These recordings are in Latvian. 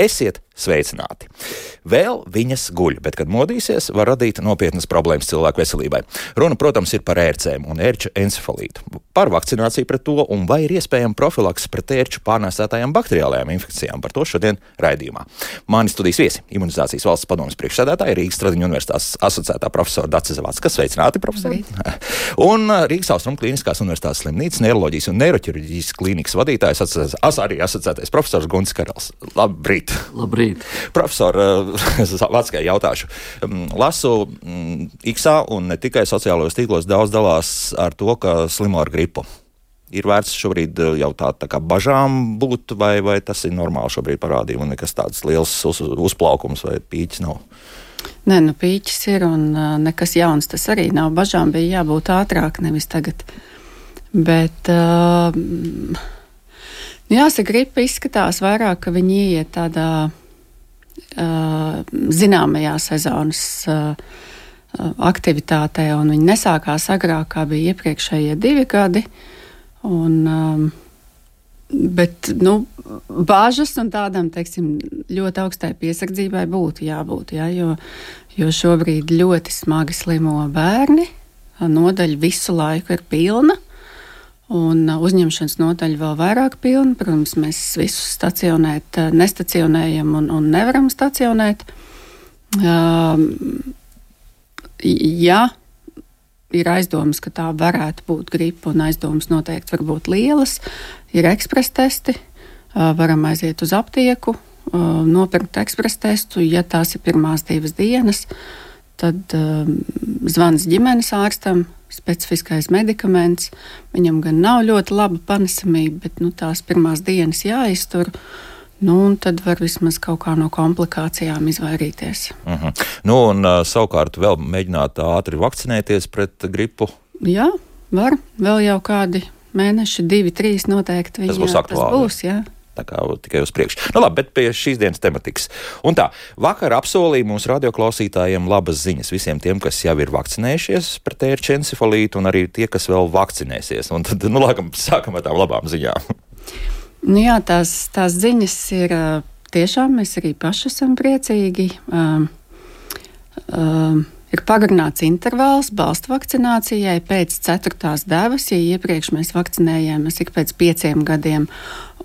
Esiet sveicināti! Vēl viņas guļ, bet, kad modīsies, var radīt nopietnas problēmas cilvēku veselībai. Runa, protams, ir par ērcēm un ērču encefalītu, par vakcināciju pret to un vai ir iespējama profilaks pret ērču pārnēsātajām bakteriālajām infekcijām. Par to šodien raidījumā. Mani studijas viesi - imunizācijas valsts padomus priekšsēdētāja Rīgas Stradiņu universitātes asociētā profesora Dace Zavāts, kas sveicināti profesori. un uh, Rīgas Austrum Kliniskās universitātes slimnīcas neiroloģijas un neiroķirurģijas klīnikas vadītājs, as, arī asociētais profesors Gunts Karals. Labrīt! Labrīt! Profesor, Vācijā jautāšu. Mm, lasu mm, X un ne tikai sociālajos tīklos daudz dalās ar to, ka slimo ar gripu. Ir vērts šobrīd eh, jau tā, tā kā bažām būt, vai, vai tas ir normāli šobrīd parādījumi, un nekas tāds liels uz, uzplaukums vai pīķis nav. Nē, nu pīķis ir un uh, nekas jauns tas arī nav. Bažām bija jābūt ātrāk, nevis tagad. Bet, uh, jāsaka, gripa izskatās vairāk, ka viņi iet tādā zināmajā sezonas aktivitātē, un viņi nesākās agrāk, kā bija iepriekšējie divi gadi. Un, bet nu, bāžas un tādam teiksim, ļoti augstai piesardzībai būtu jābūt, ja, jo, jo šobrīd ļoti smagi slimo bērni. Nodaļa visu laiku ir pilna. Un uh, uzņemšanas nodaļa vēl vairāk pilna. Protams, mēs visus stacionēt, uh, nestacionējam un, un nevaram stacionēt. Um, ja ir aizdomas, ka tā varētu būt gripa, un aizdomas noteikti var būt lielas, ir ekspresa testi. Uh, varam aiziet uz aptieku, nopirkt ekspresa testu, ja tās ir pirmās divas dienas. Tad um, zvans ģimenes ārstam, specifiskais medikaments. Viņam gan nav ļoti laba panesamība, bet nu, tās pirmās dienas jāiztur. Nu, un tad var vismaz kaut kā no komplikācijām izvairīties. Uh mhm. -huh. nu, un uh, savukārt vēl mēģināt ātri vakcinēties pret gripu. Jā, var. Vēl jau kādi mēneši, divi, trīs noteikti. Tas būs aktuāli. Tas būs, jā. Tā kā tikai uz priekšu. Nu, labi, bet pie šīs dienas tematikas. Un tā, vakar apsolīja mūsu radioklausītājiem labas ziņas visiem tiem, kas jau ir vakcinējušies pret ērču encefalītu, un arī tie, kas vēl vakcinēsies. Un tad, nu, laikam, sākam ar tām labām ziņām. Nu, jā, tās, tās ziņas ir tiešām, mēs arī paši esam priecīgi. Um, um, ir pagarināts intervāls balstu vakcinācijai pēc ceturtās devas, ja iepriekš mēs vakcinējāmies ik pēc pieciem gadiem.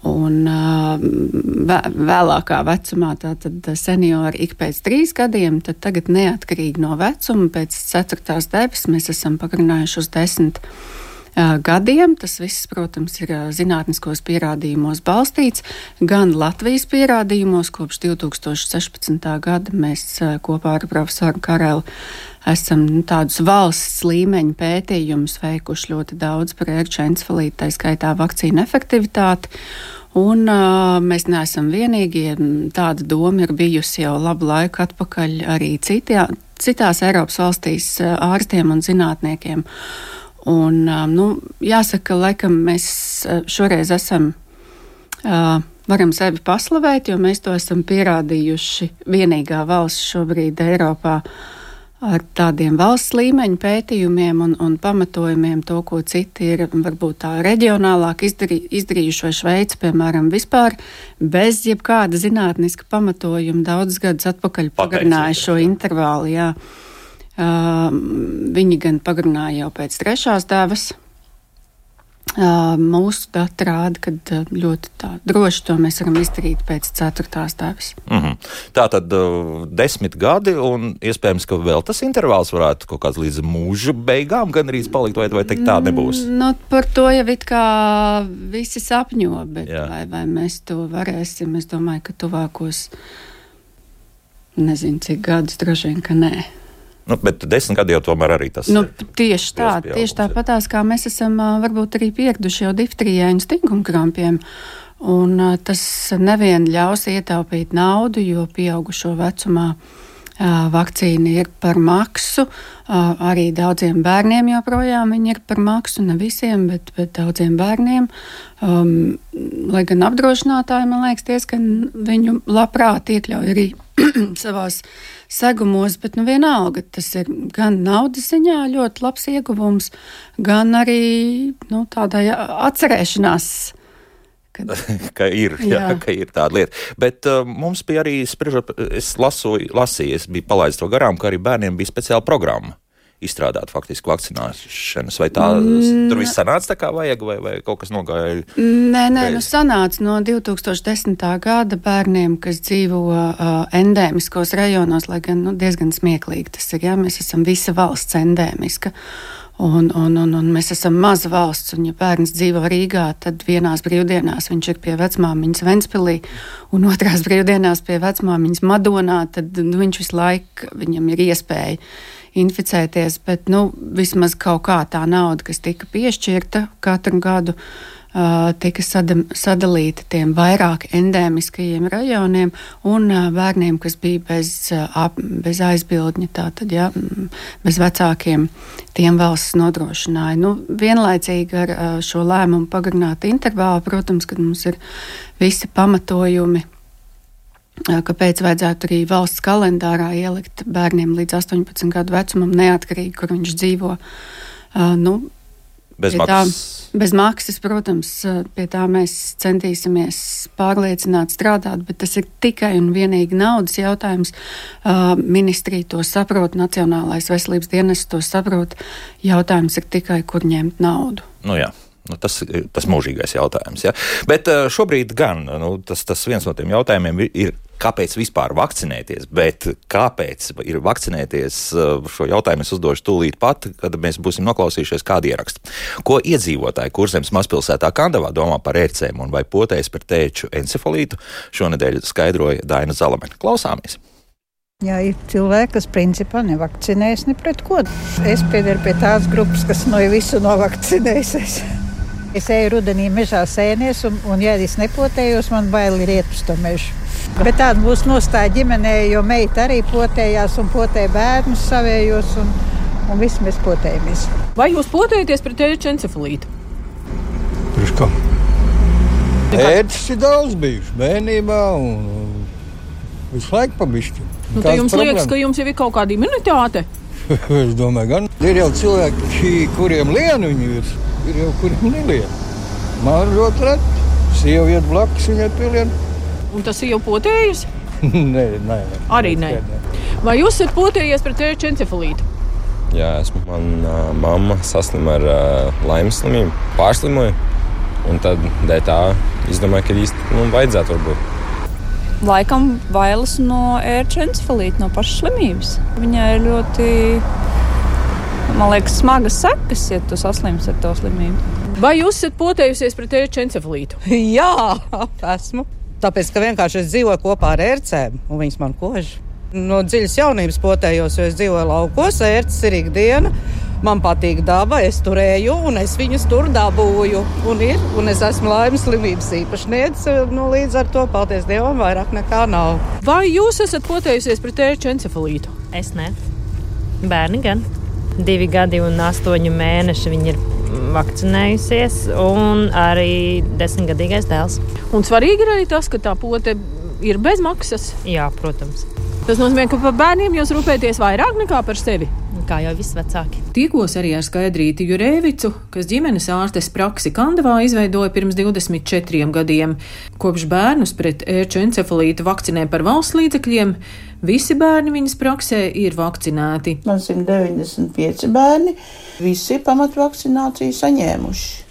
Un vēlākā vecumā, tātad seniori ik pēc trīs gadiem, tad tagad neatkarīgi no vecuma, pēc ceturtās devas mēs esam pagarinājuši uz desmit gadiem gadiem. Tas viss, protams, ir zinātniskos pierādījumos balstīts. Gan Latvijas pierādījumos kopš 2016. gada mēs kopā ar profesoru Karelu esam nu, tādus valsts līmeņa pētījumus veikuši ļoti daudz par ērču encefalītu, tā skaitā vakcīnu efektivitāti. Un, uh, mēs neesam vienīgie. Tāda doma ir bijusi jau labu laiku atpakaļ arī citā, citās Eiropas valstīs ārstiem un zinātniekiem. Un, nu, jāsaka, laikam mēs šoreiz esam. Uh, varam sevi paslavēt, jo mēs to esam pierādījuši vienīgā valsts šobrīd Eiropā ar tādiem valsts līmeņa pētījumiem un, un pamatojumiem, to, ko citi ir varbūt tā reģionālāk izdarī, izdarījuši, vai Šveice, piemēram, vispār bez jebkāda zinātniska pamatojuma daudzus gadus atpakaļ pagarināja šo intervālu. Jā. Viņi gan pagarināja jau pēc trešās devas. Uh, mūsu dati rāda, ka ļoti tā, droši to mēs varam izdarīt pēc ceturtās devas. Mm -hmm. Tā tad desmit gadi, un iespējams, ka vēl tas intervāls varētu kaut kāds līdz mūža beigām gan arī palikt, vai, vai teikt, tā nebūs. Mm, nu, par to jau it kā visi sapņo, bet Jā. vai, vai mēs to varēsim, es domāju, ka tuvākos, nezinu, cik gadus droši vien, ka nē. Nu, bet desmit gadi jau tomēr arī tas nu. Tieši tā, tieši tāpatās kā mēs esam varbūt arī pieraduši jau diftrijai un stingumkrampiem. Un tas nevien ļaus ietaupīt naudu, jo pieaugušo vecumā vakcīna ir par maksu. Arī daudziem bērniem joprojām ir par maksu. Ne visiem, bet, bet daudziem bērniem. Um, lai gan apdrošinātāji, man liekas, diezgan viņu labprāt iekļauj arī savās segumos, bet nu, vienalga tas ir gan naudas ziņā ļoti labs ieguvums, gan arī nu, tādai atcerēšanās Kad... ka, ir, jā. Jā, ka ir tāda lieta. Bet uh, mums bija arī, spriežot, es lasu, lasīju, es biju palaidis to garām, ka arī bērniem bija speciāla programma izstrādāt faktiski vakcinēšanas, vai tā mm. tur viss sanāca tā kā vajag, vai, vai kaut kas nogāja? Nē, nē, nu sanāca no 2010. gada bērniem, kas dzīvo uh, endēmiskos rajonos, lai gan nu, diezgan smieklīgi tas ir, jā, mēs esam visa valsts endēmiska. Un, un, un, un mēs esam maza valsts, un, ja bērns dzīvo Rīgā, tad vienās brīvdienās viņš ir pie vecmāmiņas Ventspilī, un otrās brīvdienās pie vecmāmiņas Madonā, tad nu, viņš visu laiku viņam ir iespēja inficēties, bet nu, vismaz kaut kā tā nauda, kas tika piešķirta katru gadu, tika sada, sadalīta tiem vairāk endēmiskajiem rajoniem un bērniem, kas bija bez, uh, bez aizbildņa, tātad, ja, bez vecākiem, tiem valsts nodrošināja. Nu, vienlaicīgi ar šo lēmumu pagarināt intervālu, protams, kad mums ir visi pamatojumi kāpēc vajadzētu arī valsts kalendārā ielikt bērniem līdz 18 gadu vecumam, neatkarīgi, kur viņš dzīvo. Uh, nu, Bez maksas. Tā, bez maksas, protams, pie tā mēs centīsimies pārliecināt, strādāt, bet tas ir tikai un vienīgi naudas jautājums. Uh, ministrija to saprot, Nacionālais veselības dienests to saprot. Jautājums ir tikai, kur ņemt naudu. Nu jā. Nu, tas ir tas mūžīgais jautājums. Ja? Bet šobrīd gan nu, tas, tas viens no tiem jautājumiem ir, kāpēc vispār vakcinēties, bet kāpēc ir vakcinēties, šo jautājumu es uzdošu tūlīt pat, kad mēs būsim noklausījušies kādu ierakstu. Ko iedzīvotāji Kurzemes mazpilsētā Kandavā domā par ērcēm un vai potēs par tēču encefalītu, šonadēļ skaidroja Daina Zalamena. Klausāmies! Jā, ir cilvēki, kas principā nevakcinējas ne pret ko. Es piederu pie tās grupas, kas no visu novakcinējusies. Es eju rudenī mežā sēnēs, un, un ja es nepotējos, man bail ir iet uz to mežu. Bet tāda būs nostāja ģimenē, jo meita arī potējās un potēja bērnus savējos, un, un visi mēs potējamies. Vai jūs potējaties pret ēģu encefalītu? Priekš kā? Ēdis ir daudz bijuši bērnībā un visu laiku pabišķi. Nu, jums problēma? liekas, ka jums jau ir kaut kāda imunitāte? es domāju, gan ir jau cilvēki, kuriem lienu viņi ir ir jau kuriem neliek. Man ļoti reti. Sieva iet blakus viņai pilien. Un tas ir jau potējis? nē, nē, nē. Arī nē. nē. Vai jūs esat potējies pret tēču encefalītu? Jā, esmu. Manā uh, mamma saslima ar uh, laimes slimību, pārslimoja. Un tad tā izdomāja, ka īsti nu, vajadzētu varbūt. Laikam bailes no ērča encefalīta, no pašas slimības. Viņai ir ļoti man liekas, smagas sekas, ja tu saslimsi ar to slimību. Vai jūs esat potējusies pret ērču encefalītu? Jā, esmu. Tāpēc, ka vienkārši es dzīvoju kopā ar ērcēm, un viņas man kož. No dziļas jaunības potējos, jo es dzīvoju laukos, ērces ir ikdiena. Man patīk daba, es tur eju, un es viņus tur dabūju. Un, ir, un es esmu laimes slimības īpašniece. Nu, līdz ar to, paldies Dievam, vairāk nekā nav. Vai jūs esat potējusies pret ērču encefalītu? Es ne. Bērni gan divi gadi un astoņi mēneši viņa ir vakcinējusies, un arī desmitgadīgais dēls. Un svarīgi ir arī tas, ka tā pote ir bez maksas. Jā, protams. Tas nozīmē, ka par bērniem jūs rūpēties vairāk nekā par sevi kā jau visvecāki. Tikos arī ar Skaidrīti Jurēvicu, kas ģimenes ārstes praksi Kandavā izveidoja pirms 24 gadiem. Kopš bērnus pret ērču encefalītu vakcinē par valsts līdzekļiem, visi bērni viņas praksē ir vakcinēti. Man 195 bērni, visi pamatvakcināciju saņēmuši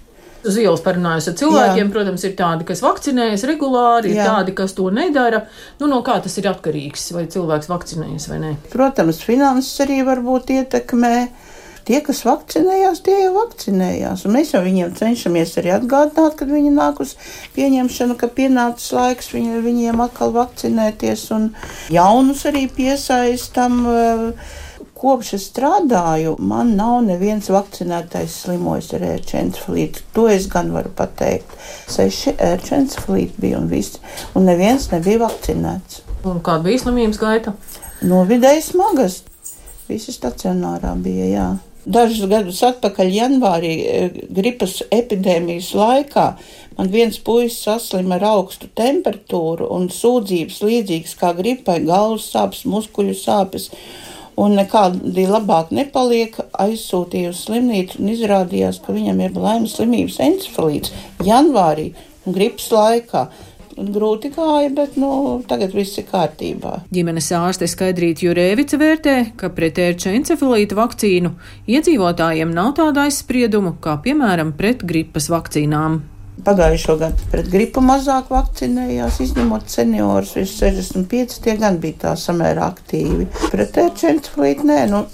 uz ielas parunājos ar cilvēkiem. Jā. Protams, ir tādi, kas vakcinējas regulāri, ir Jā. tādi, kas to nedara. Nu, no kā tas ir atkarīgs, vai cilvēks vakcinējas vai nē? Protams, finanses arī varbūt ietekmē. Tie, kas vakcinējās, tie jau vakcinējās. Un mēs jau viņiem cenšamies arī atgādināt, kad viņi nāk uz pieņemšanu, ka pienācis laiks viņu, viņiem atkal vakcinēties un jaunus arī piesaistam. Uh, kopš es strādāju, man nav neviens vakcinētais slimojis ar ērčencefalītu. To es gan varu pateikt. Seši ērčencefalīti bija un viss, un neviens nebija vakcinēts. Un kāda bija slimības gaita? No vidēji smagas. Visi stacionārā bija, jā. Dažus gadus atpakaļ, janvārī, e, gripas epidēmijas laikā, man viens puisis saslima ar augstu temperatūru un sūdzības līdzīgas kā gripai, galvas sāpes, muskuļu sāpes un nekādi labāk nepaliek. Aizsūtīja uz slimnīcu un izrādījās, ka viņam ir laimes slimības encefalīts janvārī gripas laikā. Grūti gāja, bet nu, tagad viss ir kārtībā. Ģimenes ārste Skaidrīta Jurēvica vērtē, ka pret ērča encefalīta vakcīnu iedzīvotājiem nav tāda aizspriedumu kā, piemēram, pret gripas vakcīnām. Pagājušo gadu pret gripu mazāk vakcinējās, izņemot seniorus virs 65, tie gan bija tā samērā aktīvi. Pret ērčencefalītu nē, nu,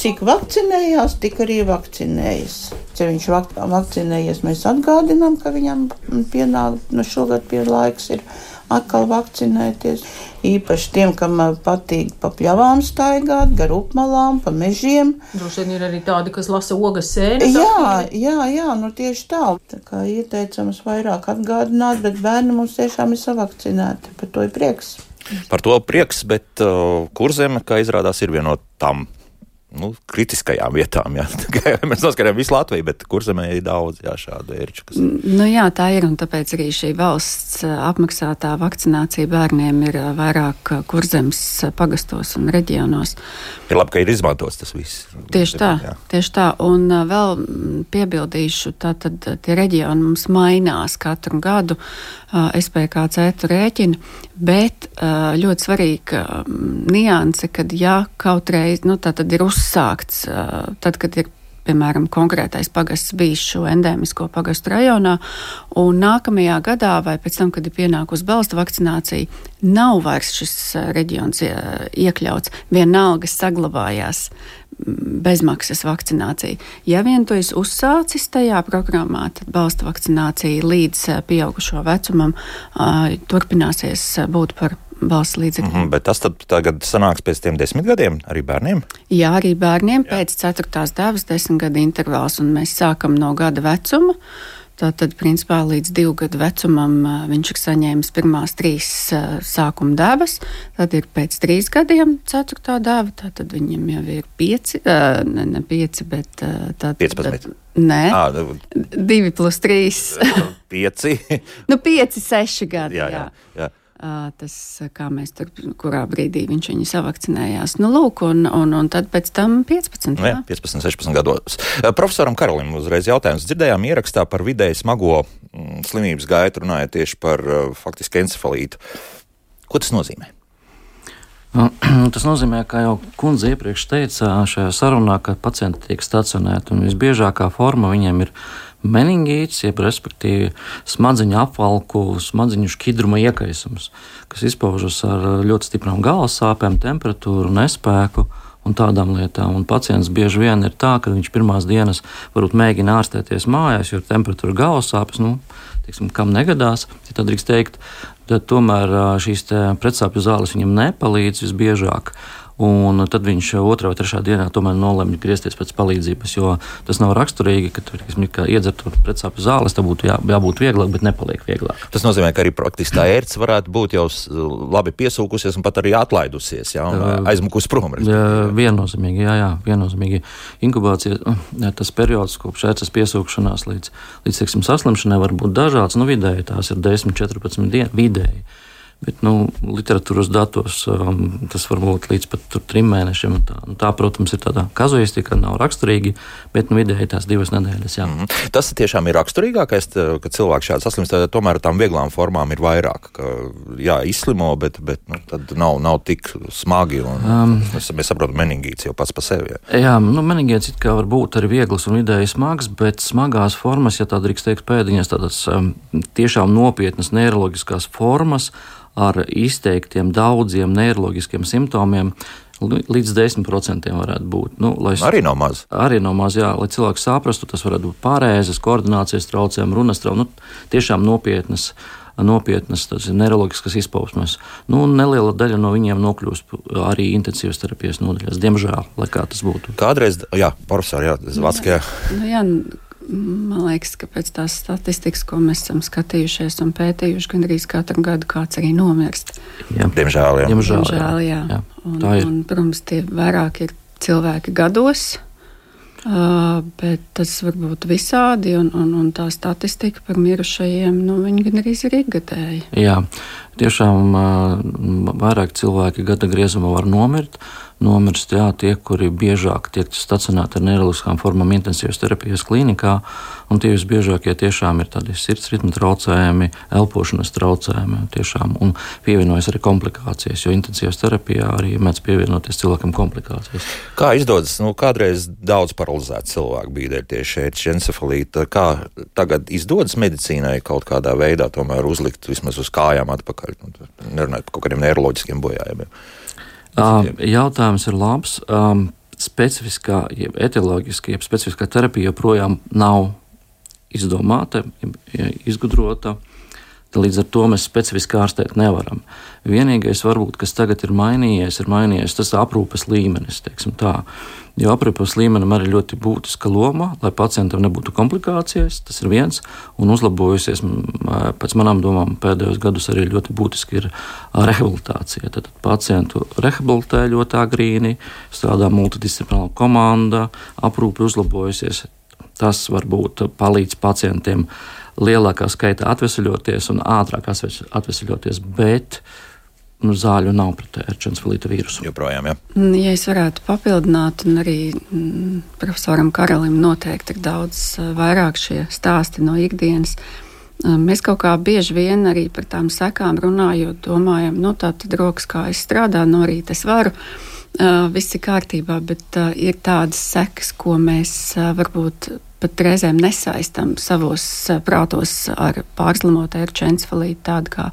cik vakcinējās, tik arī vakcinējas. Ja viņš vak vakcinējies, mēs atgādinām, ka viņam pienāk, nu šogad pie laiks ir atkal vakcinēties. Īpaši tiem, kam patīk pa pļavām staigāt, gar upmalām, pa mežiem. Droši vien ir arī tādi, kas lasa ogas sēnes. Jā, jā, jā, nu tieši tā. Tā kā ieteicams vairāk atgādināt, bet bērni mums tiešām ir savakcinēti. Par to ir prieks. Par to prieks, bet uh, kurzeme, kā izrādās, ir viena no nu, kritiskajām vietām. Jā. Mēs noskatījām visu Latviju, bet kurzemē ir daudz jā, šādu ērču. Kas... Nu, jā, tā ir. Tāpēc arī šī valsts apmaksātā vakcinācija bērniem ir vairāk kurzemes pagastos un reģionos. Ir labi, ka ir izmantots tas viss. Tieši tā. Jā. Tieši tā. Un vēl piebildīšu, tātad tie reģioni mums mainās katru gadu. SPKC rēķina, bet ļoti svarīga nianse, kad ja kaut reiz, nu tā ir uzsākts, tad, kad ir piemēram, konkrētais pagasts bijis šo endēmisko pagastu rajonā, un nākamajā gadā, vai pēc tam, kad ir pienākusi balsta vakcinācija, nav vairs šis reģions iekļauts, vienalga saglabājās bezmaksas vakcinācija. Ja vien tu esi uzsācis tajā programmā, tad balsta vakcinācija līdz pieaugušo vecumam turpināsies būt par valsts līdzekļiem. Mm -hmm, bet tas tad tagad sanāks pēc tiem desmit gadiem arī bērniem? Jā, arī bērniem Jā. pēc ceturtās devas desmit gadu intervāls, un mēs sākam no gada vecuma. Tātad, principā, līdz divu gadu vecumam viņš ir saņēmis pirmās trīs sākuma devas. Tad ir pēc trīs gadiem ceturtā deva. Tad viņam jau ir pieci, ne, ne pieci, bet tātad. 15. Nē, à, divi plus trīs. pieci. nu, pieci, seši gadi. Jā, jā. jā. jā tas, kā mēs tur, kurā brīdī viņš viņu savakcinējās. Nu, lūk, un, un, un tad pēc tam 15. Nu, jā, 15, 16 gados. Profesoram Karolim uzreiz jautājums. Dzirdējām ierakstā par vidēji smago mm, slimības gaitu, runājot tieši par faktiski encefalītu. Ko tas nozīmē? Nu, tas nozīmē, ka jau kundze iepriekš teica šajā sarunā, ka pacienti tiek stacionēti un visbiežākā forma viņiem ir meningīts, jeb respektīvi smadziņu apvalku, smadziņu šķidruma iekaisums, kas izpaužas ar ļoti stiprām galvas sāpēm, temperatūru, nespēku un tādām lietām. Un pacients bieži vien ir tā, ka viņš pirmās dienas varbūt mēģina ārstēties mājās, jo temperatūra galvas sāpes, nu, teiksim, kam negadās, ja tā drīkst teikt, tad tomēr šīs pretsāpju zāles viņam nepalīdz visbiežāk. Un tad viņš otrā vai trešā dienā tomēr nolemj griezties pēc palīdzības, jo tas nav raksturīgi, ka tur iedzert pretsāpju zāles, tam būtu jā, jābūt vieglāk, bet nepaliek vieglāk. Tas nozīmē, ka arī praktiski tā ērts varētu būt jau labi piesūkusies un pat arī atlaidusies, jā, aizmukus prom. Jā, viennozīmīgi, jā, jā, viennozīmīgi. Inkubācija, jā, tas periods kopš ērces piesūkšanās līdz, līdz teiksim, saslimšanai var būt dažāds, nu vidēji tās ir 10-14 dienas vidēji. Bet nu, literatūras datos um, tas var būt līdz pat trim mēnešiem. Tā, nu, tā, protams, ir tāda kazuistika, nav raksturīga, bet nu, vidēji tās divas nedēļas. Jā. Mm -hmm. Tas tiešām ir raksturīgākais, ka cilvēks šādi saslimst. Tomēr tām vieglām formām ir vairāk. Ka, jā, izslimo, bet, bet nu, nav, nav tik smagi. Un, um, mēs, mēs saprotam, meningīts jau pats par sevi. Jā, jā nu, meningīts var būt arī viegls un vidēji smags, bet smagās formas, ja tā drīkst teikt, pēdiņas, tādas um, tiešām nopietnas neiroloģiskās formas ar izteiktiem daudziem neiroloģiskiem simptomiem. Līdz 10% varētu būt. Nu, lai, arī nav maz. Arī nav maz, jā, lai cilvēks saprastu, tas varētu būt pārēzes, koordinācijas traucējumi, runas traucējumi. Nu, tiešām nopietnas nopietnas neiroloģiskas izpausmes. Nu, neliela daļa no viņiem nokļūst arī intensīvas terapijas nodaļās, diemžēl, lai kā tas būtu. Kādreiz, jā, profesor, jā, Zvatskajā. Nu, jā, Man liekas, ka pēc tās statistikas, ko mēs esam skatījušies un pētījuši, gandrīz katru gadu kāds arī nomirst. Jā, diemžēl, jā. Diemžēl, diemžēl, jā. jā. Un, un, protams, tie vairāk ir cilvēki gados. Uh, bet tas var būt visādi, un, un, un tā statistika par mirušajiem nu, gan arī ir ikgadēja. Jā, tiešām uh, vairāk cilvēki gada griezumā var nomirt. Nomirst jā, tie, kuri biežāk tiek stacionēti ar neiroloģiskām formām intensīvas terapijas klīnikā, un tie visbiežākie tiešām ir tādi sirds ritma traucējumi, elpošanas traucējumi, tiešām, un pievienojas arī komplikācijas, jo intensīvas terapijā arī mēdz pievienoties cilvēkam komplikācijas. Kā izdodas, nu, kādreiz daudz paralizētu cilvēku bija tieši encefalīta, kā tagad izdodas medicīnai kaut kādā veidā tomēr uzlikt vismaz uz kājām atpakaļ, nu, nerunājot par kaut kādiem neiroloģiskiem bojājumiem. Jautājums ir labs. Specifiskā, jeb etioloģiskā, jeb specifiskā terapija joprojām nav izdomāta, izgudrota. Līdz ar to mēs specifiski ārstēt nevaram. Vienīgais, varbūt, kas tagad ir mainījies, ir mainījies tas aprūpes līmenis. Jo aprūpes līmenim arī ļoti būtiska loma, lai pacientam nebūtu komplikācijas. Tas ir viens, un uzlabojusies pēc manām domām pēdējos gados arī ļoti būtiski ir rehabilitācija. Tad pacientu rehabilitē ļoti agrīni, strādā multidisciplināla komanda, aprūpe uzlabojusies. Tas varbūt palīdz pacientiem lielākā skaitā atvesaļoties un ātrāk atvesaļoties, bet nu, zāļu nav pret erčensfilīta vīrusu. Joprojām, ja. Mm, ja es varētu papildināt, un arī mm, profesoram Karalim noteikti ir daudz vairāk šie stāsti no ikdienas. Mēs kaut kā bieži vien arī par tām sekām runājot, domājam, nu tā tad rokas kā es strādāju, no rīta es varu. Uh, viss ir kārtībā, bet uh, ir tādas sekas, ko mēs varbūt pat reizēm nesaistam savos eh, prātos ar pārslimota erčencefalītu, tādu kā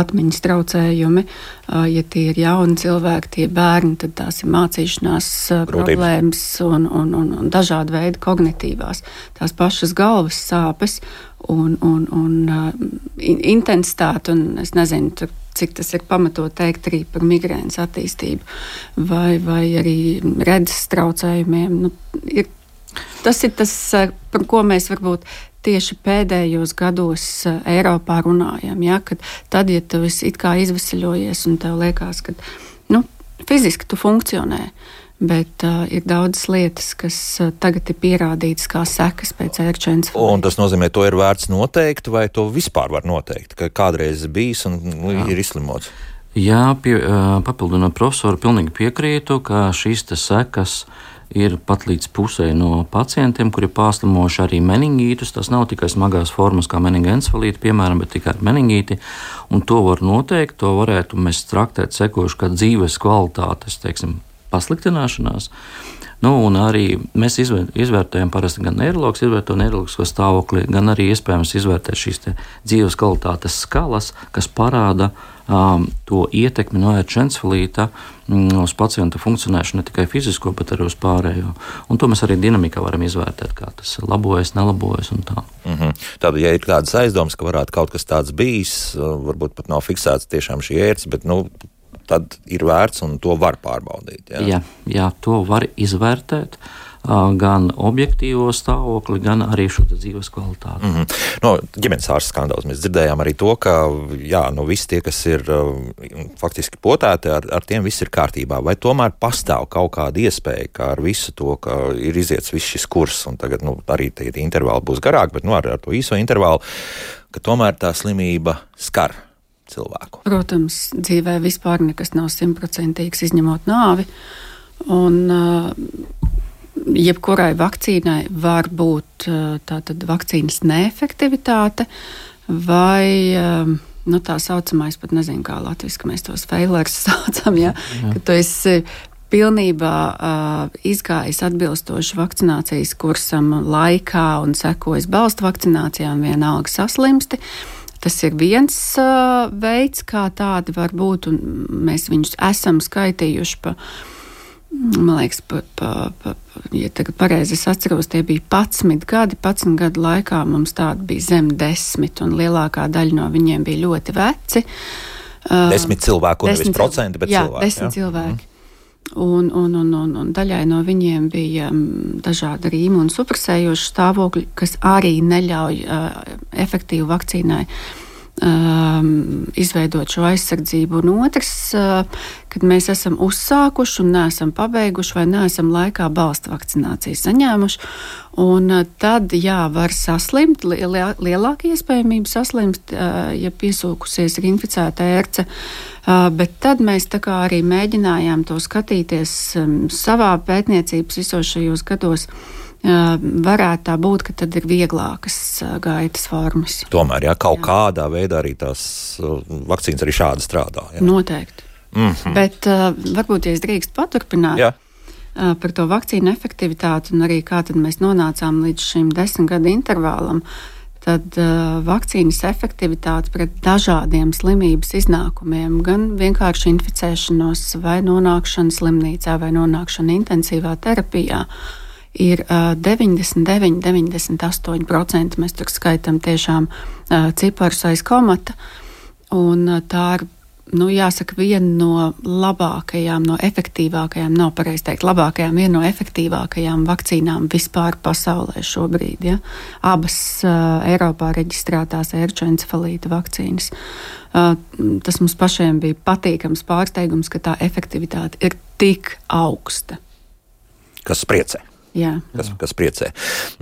atmiņas traucējumi. Eh, ja tie ir jauni cilvēki, tie bērni, tad tās ir mācīšanās eh, Grūtības. problēmas un, un, un, un dažādi veidi kognitīvās, tās pašas galvas sāpes un, un, un intensitāte, un es nezinu, tur cik tas ir pamatot teikt arī par migrēnas attīstību vai, vai arī redzes traucējumiem. Nu, ir Tas ir tas, eh, par ko mēs varbūt tieši pēdējos gados eh, Eiropā runājam. Ja? Kad tad, ja tu esi izvesaļojies un tev liekas, ka nu, fiziski tu funkcionē, bet uh, ir daudzas lietas, kas uh, tagad ir pierādītas kā sekas pēc ērčēnas. Un tas nozīmē, to ir vērts noteikt, vai to vispār var noteikt, ka kādreiz bijis un nu, ir izslimots. Jā, pie, uh, papildinot profesoru, pilnīgi piekrītu, ka šīs sekas ir pat līdz pusē no pacientiem, kuri pārslimojuši arī meningītus. Tas nav tikai smagās formas, kā meningencefalīte, piemēram, bet tikai meningīti. Un to var noteikt, to varētu mēs traktēt sekojuši kā dzīves kvalitātes, teiksim, pasliktināšanās. Nu, arī mēs izvērtējam, parasti gan neiroloģis izvērtē neiroloģisko stāvokli, gan arī iespējams izvērtēt šīs dzīves kvalitātes skalas, kas parāda um, to ietekmi no ērčensfilīta um, uz pacienta funkcionēšanu ne tikai fizisko, bet arī uz pārējo. Un to mēs arī dinamikā varam izvērtēt, kā tas labojas, nelabojas un tā. Mm -hmm. Tātad, ja ir kādas aizdomas, ka varētu kaut kas tāds bijis, varbūt pat nav fiksēts tiešām šī ērts, bet nu, tad ir vērts un to var pārbaudīt. Jā, jā, jā to var izvērtēt. Gan objektīvo stāvokli, gan arī šo dzīves kvalitāti. Mm -hmm. no, ģimenes ārsta skandāls mēs dzirdējām arī to, ka jā, nu, visi tie, kas ir faktiski potēti, ar, ar tiem viss ir kārtībā. Vai tomēr pastāv kaut kāda iespēja, ka ar visu to, ka ir iziets viss šis kurs, un tagad nu, arī tie intervāli būs garāki, bet nu, ar, ar to īso intervālu, ka tomēr tā slimība skar cilvēku. Protams, dzīvē vispār nekas nav simtprocentīgs, izņemot nāvi. Un, uh, jebkurai vakcīnai var būt uh, tātad vakcīnas neefektivitāte vai uh, nu, tā saucamais, pat nezinu, kā latviešu mēs tos failers saucam, ja, Jā. ka tu esi pilnībā uh, izgājis atbilstoši vakcinācijas kursam laikā un sekojis balstu vakcinācijām, vienalga saslimsti. Uh, Tas ir viens uh, veids, kā tādi var būt, un mēs viņus esam skaitījuši pa. Man liekas, pa, pa, pa, ja tagad pareizi atceros, tie bija 11 gadi. 11 gadu laikā mums tādi bija zem desmit, un lielākā daļa no viņiem bija ļoti veci. Desmit cilvēku, nevis procenti, bet jā, cilvēki. Desmit jā. cilvēki. Mm. Un, un, un, un, un daļai no viņiem bija um, dažādi rīmu un supresējoši stāvokļi, kas arī neļauj uh, efektīvu vakcīnai um, izveidot šo aizsardzību, un otrs, uh, kad mēs esam uzsākuši un neesam pabeiguši vai neesam laikā balsta vakcināciju saņēmuši. Un uh, tad, jā, var saslimt, li lielāka iespējamība saslimt, uh, ja piesūkusies ir inficēta ērce. Uh, bet tad mēs arī mēģinājām to skatīties um, savā pētniecības visos šajos gados. Uh, varētu tā būt, ka tad ir vieglākas gaitas formas. Tomēr, ja kaut jā. kādā veidā arī tās vakcīnas arī šādi strādā. Jā. Noteikti. Mm -hmm. Bet varbūt, ja es drīkst paturpināt. Jā. Par to vakcīnu efektivitāti un arī kā mēs nonācām līdz šim desmit gadu intervālam, tad uh, vakcīnas efektivitāte pret dažādiem slimības iznākumiem, gan vienkārši inficēšanos, vai nonākšanu slimnīcā, vai nonākšanu intensīvā terapijā, uh, ir 99, 98%. Mēs tur skaitām tiešām ciparus aiz komata. Un tā ir nu, jāsaka, viena no labākajām, no efektīvākajām, nav pareizi teikt, labākajām, viena no efektīvākajām vakcīnām vispār pasaulē šobrīd. Ja? Abas uh, Eiropā reģistrētās ērčencefalīta vakcīnas. Uh, tas mums pašiem bija patīkams pārsteigums, ka tā efektivitāte ir tik augsta. Kas priecē? Jā. Kas, kas priecē.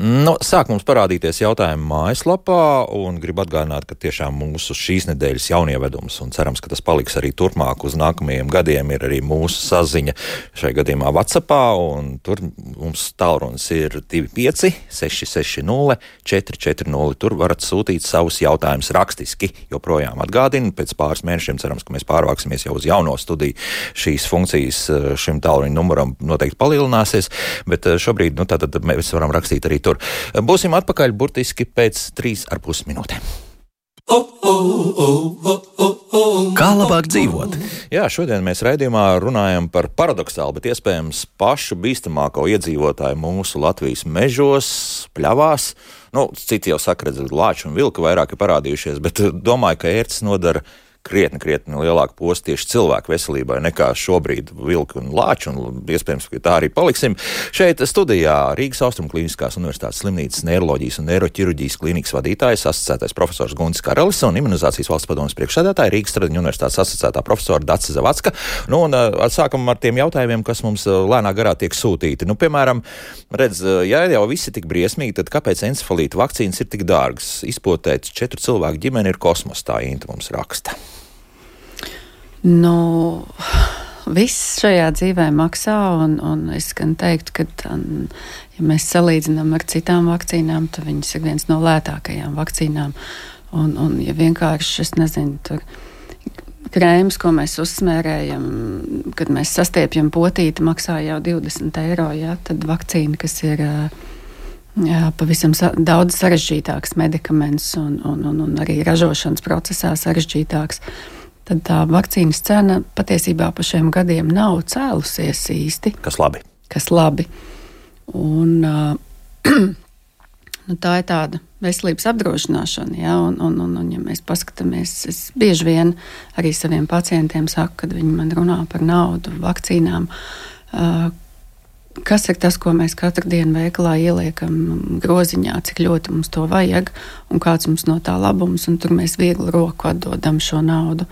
Nu, sāk mums parādīties jautājumi mājaslapā, un gribu atgādināt, ka tiešām mūsu šīs nedēļas jaunievedums, un cerams, ka tas paliks arī turpmāk uz nākamajiem gadiem, ir arī mūsu saziņa šai gadījumā WhatsApp, un tur mums tālrunis ir 25 660 440. Tur varat sūtīt savus jautājumus rakstiski, joprojām atgādinu, pēc pāris mēnešiem cerams, ka mēs pārvāksimies jau uz jauno studiju. Šīs funkcijas eh, šim tālruņa numuram noteikti palielināsies, bet eh, šobrīd šobrīd, nu, tad mēs varam rakstīt arī tur. Būsim atpakaļ burtiski pēc trīs ar pus minūtēm. Kā labāk dzīvot? Jā, šodien mēs raidījumā runājam par paradoxālu, bet iespējams pašu bīstamāko iedzīvotāju mūsu Latvijas mežos, pļavās. Nu, citi jau saka, ka lāči un vilki vairāk ir parādījušies, bet domāju, ka ērts nodara krietni, krietni lielāku postu tieši cilvēku veselībai nekā šobrīd vilki un lāči, un iespējams, ka tā arī paliksim. Šeit studijā Rīgas Austrum Kliniskās Universitātes slimnīcas neiroloģijas un neiroķirurģijas klīnikas vadītājs, asociētais profesors Guntis Karalis un imunizācijas valsts padomas priekšsēdētāja Rīgas Stradiņu Universitātes asociētā profesora Dace Zavacka. Nu, un sākam ar tiem jautājumiem, kas mums lēnā garā tiek sūtīti. Nu, piemēram, redz, ja jau visi tik briesmīgi, tad kāpēc encefalīta vakcīnas ir tik dārgas? Izpotēt četru cilvēku ģimeni ir kosmos, tā Inta mums raksta. Nu, viss šajā dzīvē maksā, un, un es gan teiktu, ka, un, ja mēs salīdzinām ar citām vakcīnām, tad viņas ir viens no lētākajām vakcīnām. Un, un ja vienkārši, es nezinu, tur krēms, ko mēs uzsmērējam, kad mēs sastiepjam potīti, maksā jau 20 eiro, jā, tad vakcīna, kas ir. Jā, pavisam sa daudz sarežģītāks medikaments un, un, un, un arī ražošanas procesā sarežģītāks. Tad tā vakcīnas cena patiesībā pa šiem gadiem nav cēlusies īsti. Kas labi? Kas labi. Un, uh, nu, tā ir tāda veselības apdrošināšana. Ja, un, un, un, un, ja mēs paskatāmies, es bieži vien arī saviem pacientiem saku, kad viņi man runā par naudu, vakcīnām, uh, kas ir tas, ko mēs katru dienu veikalā ieliekam groziņā, cik ļoti mums to vajag un kāds mums no tā labums, un tur mēs viegli roku atdodam šo naudu.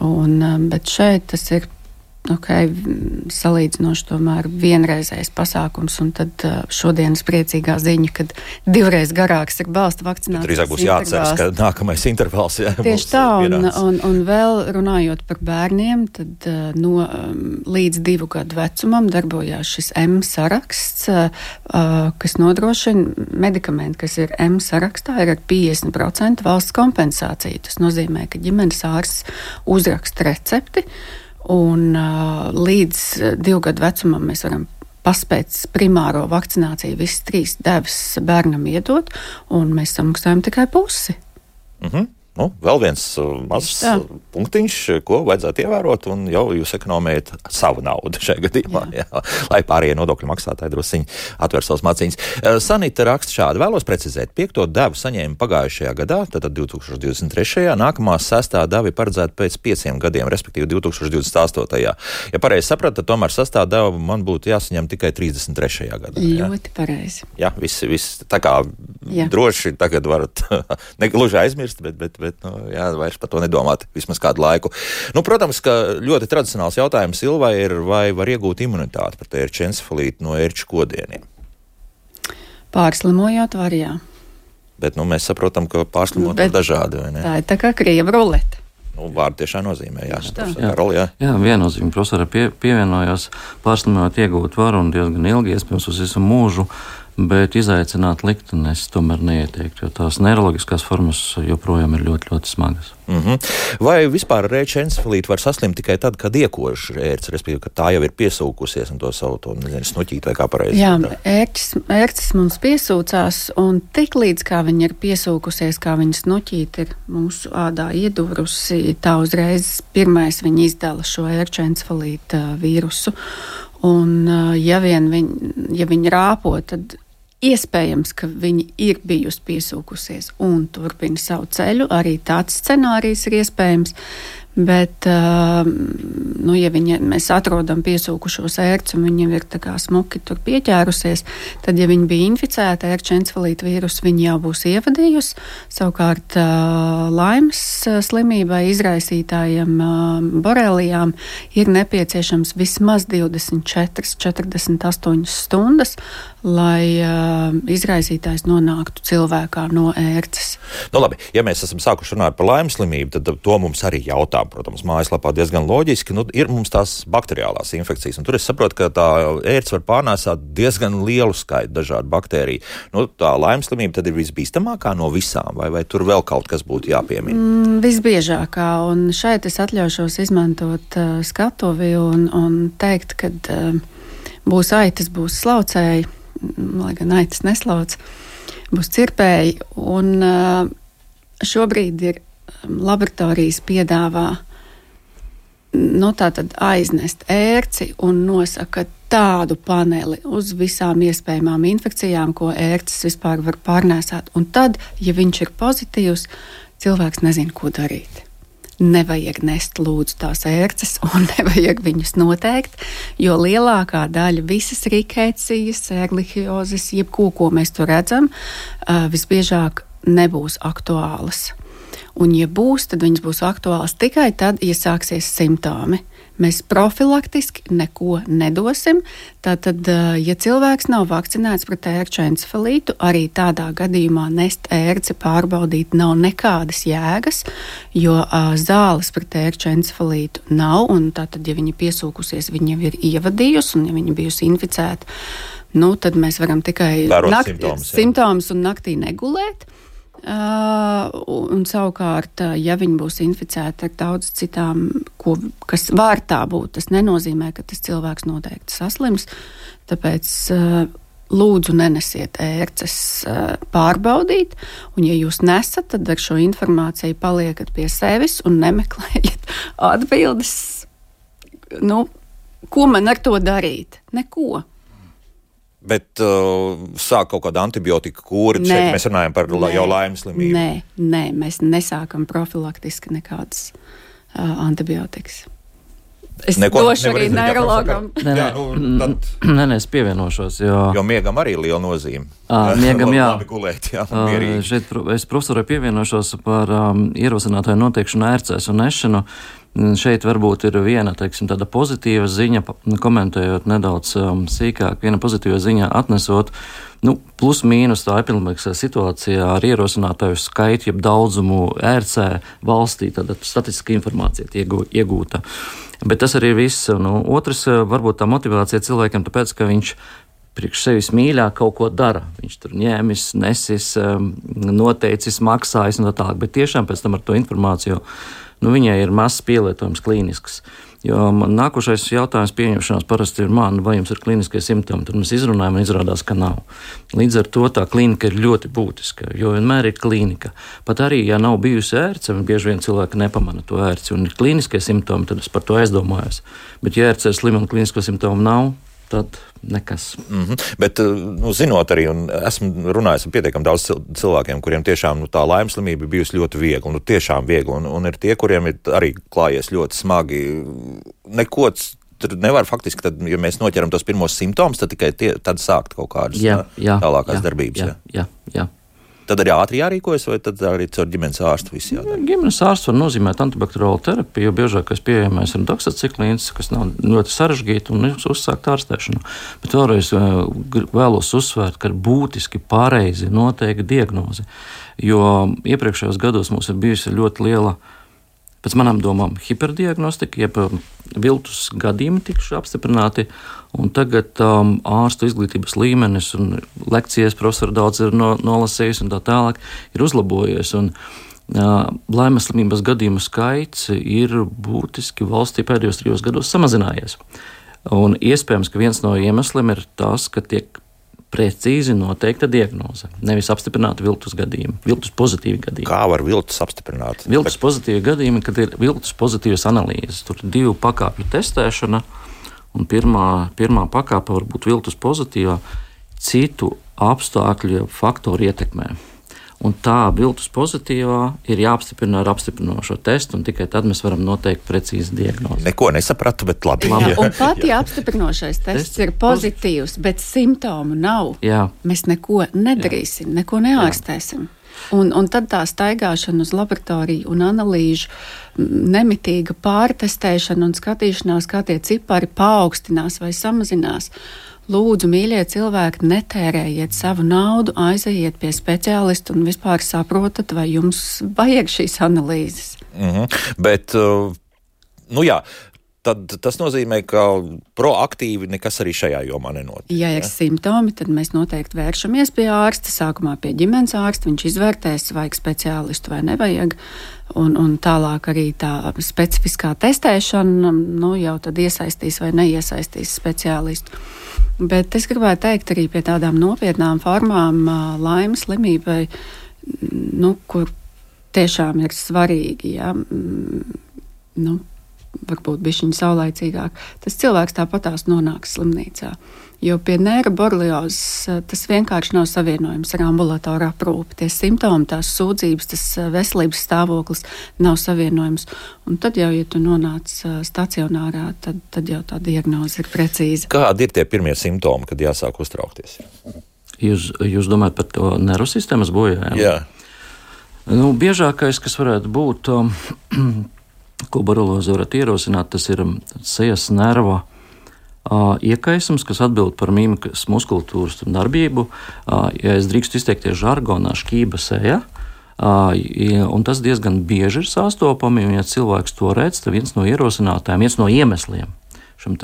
Un, um, bet šeit tas ir okay, salīdzinoši tomēr vienreizējs pasākums, un tad uh, šodienas priecīgā ziņa, ka divreiz garāks ir balsta vakcinācijas. Drīzāk būs jāatceras, ka nākamais intervāls jā, Tieši tā, un, un, un vēl runājot par bērniem, tad uh, no um, līdz divu gadu vecumam darbojās šis M saraksts, uh, kas nodrošina medikamenti, kas ir M sarakstā, ir ar 50% valsts kompensāciju. Tas nozīmē, ka ģimenes ārsts uzraksta recepti, Un, uh, līdz divu gadu vecumam mēs varam paspēt primāro vakcināciju, visas trīs devas bērnam iedot, un mēs samaksājam tikai pusi. Mm -hmm. Nu, vēl viens uh, mazs uh, punktiņš, ko vajadzētu ievērot, un jau jūs ekonomējat savu naudu šajā gadījumā, jā. Jā, lai pārējie nodokļu maksātāji druskuļi atver savus maciņus. Uh, Sanita raksta šādi: vēlos precizēt, piekto devu saņēmu pagājušajā gadā, tātad 2023. nākamā sestā deva ir paredzēta pēc pieciem gadiem, respektīvi 2028. Ja pareizi sapratu, tad tomēr sestā deva man būtu jāsaņem tikai 33. gadā. Jā? Ļoti pareizi. Jā, viss, viss tā kā jā. droši tagad varat ne gluži aizmirst, bet, bet, bet bet, nu, jā, vairs par to nedomāt vismaz kādu laiku. Nu, protams, ka ļoti tradicionāls jautājums Silvai ir, vai var iegūt imunitāti pret ērču encefalītu no ērču kodieniem. Pārslimojot, var jā. Bet nu, mēs saprotam, ka pārslimot Bet ir dažādi. vai ne? Tā ir tā kā krieva rulete. Nu, vārdi tiešām nozīmē, jā, tā. profesor Karol, jā. Jā, viennozīmīgi profesora pie, pievienojās. Pārslimot iegūt varu un diezgan ilgi, iespējams, uz visu mūžu, bet izaicināt likteni es tomēr neieteiktu, jo tās neiroloģiskās formas joprojām ir ļoti, ļoti smagas. Mm -hmm. Vai vispār rēča encefalīti var saslimt tikai tad, kad iekož ērts, respektīvi, ka tā jau ir piesūkusies un to savu to, nezinu, snuķīt vai kā pareizi? Jā, ērcis, ērcis mums piesūcās, un tik līdz kā viņa ir piesūkusies, kā viņas nuķīt ir mūsu ādā iedurusi, tā uzreiz pirmais viņa izdala šo ērču encefalīta vīrusu. Un, ā, ja vien viņi, ja viņi rāpo, tad iespējams, ka viņi ir bijusi piesūkusies un turpina savu ceļu. Arī tāds scenārijs ir iespējams. Bet, uh, nu, ja viņa, mēs atrodam piesūkušos ērci un viņa ir tā kā smuki tur pieķērusies, tad, ja viņa bija inficēta ērču encefalīta vīrusu, viņa jau būs ievadījusi. Savukārt, uh, laimes uh, slimībai izraisītājiem uh, borelijām ir nepieciešams vismaz 24, 48 stundas, lai uh, izraisītājs nonāktu cilvēkā no ērces. Nu, labi, ja mēs esam sākuši runāt par laimes slimību, tad to mums arī jautā. Protams, mājaslapā diezgan loģiski. Nu, ir mums tās bakteriālās infekcijas, tur es saprotu, ka tā ērts var pārnēsāt diezgan lielu skaitu dažādu baktēriju. Nu, tā laimes slimība tad ir visbīstamākā no visām, vai, vai tur vēl kaut kas būtu jāpiemina? Mm, visbiežākā, un šeit es atļaušos izmantot uh, skatuvi un, un teikt, ka uh, būs aitas, būs slaucēji, lai gan aitas neslauc, būs cirpēji. Un, šobrīd ir laboratorijas piedāvā nu, aiznest ērci un nosaka tādu paneli uz visām iespējamām infekcijām, ko ērcis vispār var pārnēsāt. Un tad, ja viņš ir pozitīvs, cilvēks nezina, ko darīt. Nevajag nest lūdzu tās ērces, un nevajag viņus noteikt, jo lielākā daļa visas rīkēcijas, erlihiozes, jebko, ko mēs tur redzam, visbiežāk nebūs aktuālas. Un, ja būs, tad viņas būs aktuālas tikai tad, ja sāksies simptomi. Mēs profilaktiski neko nedosim. Tātad, ja cilvēks nav vakcinēts pret ērču encefalītu, arī tādā gadījumā nest ērci pārbaudīt nav nekādas jēgas, jo uh, zāles pret ērču encefalītu nav. Tātad, ja viņa piesūkusies, viņa jau ir ievadījusi, un ja viņa bijusi inficēta, nu, tad mēs varam tikai nakt, simptomus, simptomus un naktī negulēt. Uh, un savukārt, ja viņi būs inficēti ar daudz citām, ko, kas var tā būt, tas nenozīmē, ka tas cilvēks noteikti saslims. Tāpēc uh, lūdzu nenesiet ērces uh, pārbaudīt, un ja jūs nesat, tad ar šo informāciju paliekat pie sevis un nemeklējiet atbildes. Nu, ko man ar to darīt? Neko. Bet uh, sāk kaut kāda antibiotika kūra. Šeit mēs runājam par nē, jau laimes slimību. Nē, nē, mēs nesākam profilaktiski nekādas uh, antibiotikas. Es Neko došu arī neirologam. Nē, Jā, nē, nu, tad, nē, nē, es pievienošos. Jo, jo miegam arī ir liela nozīme. Ā, miegam, jā. Gulēt, jā, mierīgi. Šeit es profesorai pievienošos par um, ierosinātāju noteikšanu ērcēs un nešanu. Šeit varbūt ir viena teiksim, pozitīva ziņa, nu, komentējot nedaudz um, sīkāk, viena pozitīva ziņa atnesot, nu, plus mīnus tā epidemiskā situācijā ar ierosinātāju skaitu, jeb daudzumu ērcē valstī, tad statistiska informācija tiek iegū- iegūta. Bet tas arī viss. Nu, otrs, eh, varbūt tā motivācija cilvēkam, tāpēc, ka viņš priekš sevis mīļāk kaut ko dara. Viņš tur ņēmis, nesis, um, noteicis, maksājis un tā tālāk. Bet tiešām pēc tam ar to informāciju nu, viņai ir mazs pielietojums klīnisks. Jo man nākošais jautājums pieņemšanās parasti ir man, vai jums ir klīniskie simptomi. Tad mēs izrunājam, un izrādās, ka nav. Līdz ar to tā klīnika ir ļoti būtiska, jo vienmēr ir klīnika. Pat arī, ja nav bijusi ērce, bieži vien cilvēki nepamana to ērci, un ir klīniskie simptomi, tad es par to aizdomājos. Bet, ja ērce ir slima un klīnisko simptomu nav, tad nekas. Mm -hmm. Bet, uh, nu, zinot arī, un esmu runājis ar pietiekami daudz cil- cilvēkiem, kuriem tiešām nu, tā laimes slimība bijusi ļoti viegla, nu, tiešām viegla, un, un ir tie, kuriem ir arī klājies ļoti smagi. Neko tur nevar faktiski, tad, ja mēs noķeram tos pirmos simptomus, tad tikai tie, tad sākt kaut kādas Jā, jā, tālākās jā, darbības. Jā. jā, jā. Tad arī ātri jārīkojas, vai tad arī caur ģimenes ārstu viss jādara? Ģimenes ārsts var nozīmēt antibakteriālu terapiju, jo biežākais pieejamais ir doksaciklīns, kas nav ļoti sarežģīti un uzsākt ārstēšanu. Bet vēlreiz eh, vēlos uzsvērt, ka ir būtiski pareizi noteikti diagnozi, jo iepriekšējos gados mums ir bijusi ļoti liela pēc manām domām, hiperdiagnostika, jeb um, viltus gadījumi tikuši apstiprināti. Tagad um, ārstu izglītības līmenis un lekcijas profesori daudz ir no, nolasījis un tā tālāk ir uzlabojies. Un, uh, Laimes slimības gadījumu skaits ir būtiski valstī pēdējos trijos gados samazinājies. Un iespējams, ka viens no iemesliem ir tas, ka tiek precīzi noteikta diagnoze. Nevis apstiprināta viltus gadījuma, viltus pozitīvi gadījumi. Kā var viltus apstiprināt? Viltus Bet... pozitīvi gadījumi, kad ir viltus pozitīvas analīzes. Tur ir divu pakāpju testēšana, un pirmā, pirmā pakāpe var būt viltus pozitīva citu apstākļu faktoru ietekmē. Un tā viltus pozitīvā ir jāapstiprina ar apstiprinošo testu, un tikai tad mēs varam noteikt precīzi diagnozi. Neko nesapratu, bet labi. labi. Jā, un pat ja apstiprinošais tests ir pozitīvs, bet simptomu nav, Jā. mēs neko nedarīsim, Jā. neko neārstēsim. Jā. Un, un tad tā staigāšana uz laboratoriju un analīžu, nemitīga pārtestēšana un skatīšanās, kā tie cipari paaugstinās vai samazinās. Lūdzu, mīļie cilvēki, netērējiet savu naudu, aizejiet pie speciālista un vispār saprotat, vai jums vajag šīs analīzes. Mm -hmm. Bet, uh, nu jā, tad tas nozīmē, ka proaktīvi nekas arī šajā jomā nenotiek. Ja ir ja? simptomi, tad mēs noteikti vēršamies pie ārsta, sākumā pie ģimenes ārsta. Viņš izvērtēs, vajag speciālistu vai nevajag. Un, un tālāk arī tā specifiskā testēšana nu, jau tad iesaistīs vai neiesaistīs speciālistu. Bet es gribētu teikt arī pie tādām nopietnām formām, laimes slimībai, nu, kur tiešām ir svarīgi. Ja, nu, varbūt bišķiņa saulaicīgāk, tas cilvēks tāpatās nonāks slimnīcā. Jo pie neiroboreliozes eh, tas vienkārši nav savienojams ar ambulatoru aprūpi. Tie simptomi, tās sūdzības, tas eh, veselības stāvoklis nav savienojams. Un tad jau, ja tu nonāc eh, stacionārā, tad, tad jau tā diagnoze ir precīza. Kādi ir tie pirmie simptomi, kad jāsāk uztraukties? Jūs, jūs domājat par to nervu sistēmas bojājumu? Jā. Nu, biežākais, kas varētu būt, um, ko barolozi varat ierosināt, tas ir um, sejas nerva iekaisums, kas atbild par mīmikas muskulatūras darbību. Ja es drīkstu izteikties žargonā, šķība seja. Un tas diezgan bieži ir sastopami, un, ja cilvēks to redz, tad viens no ierosinātājiem, viens no iemesliem šim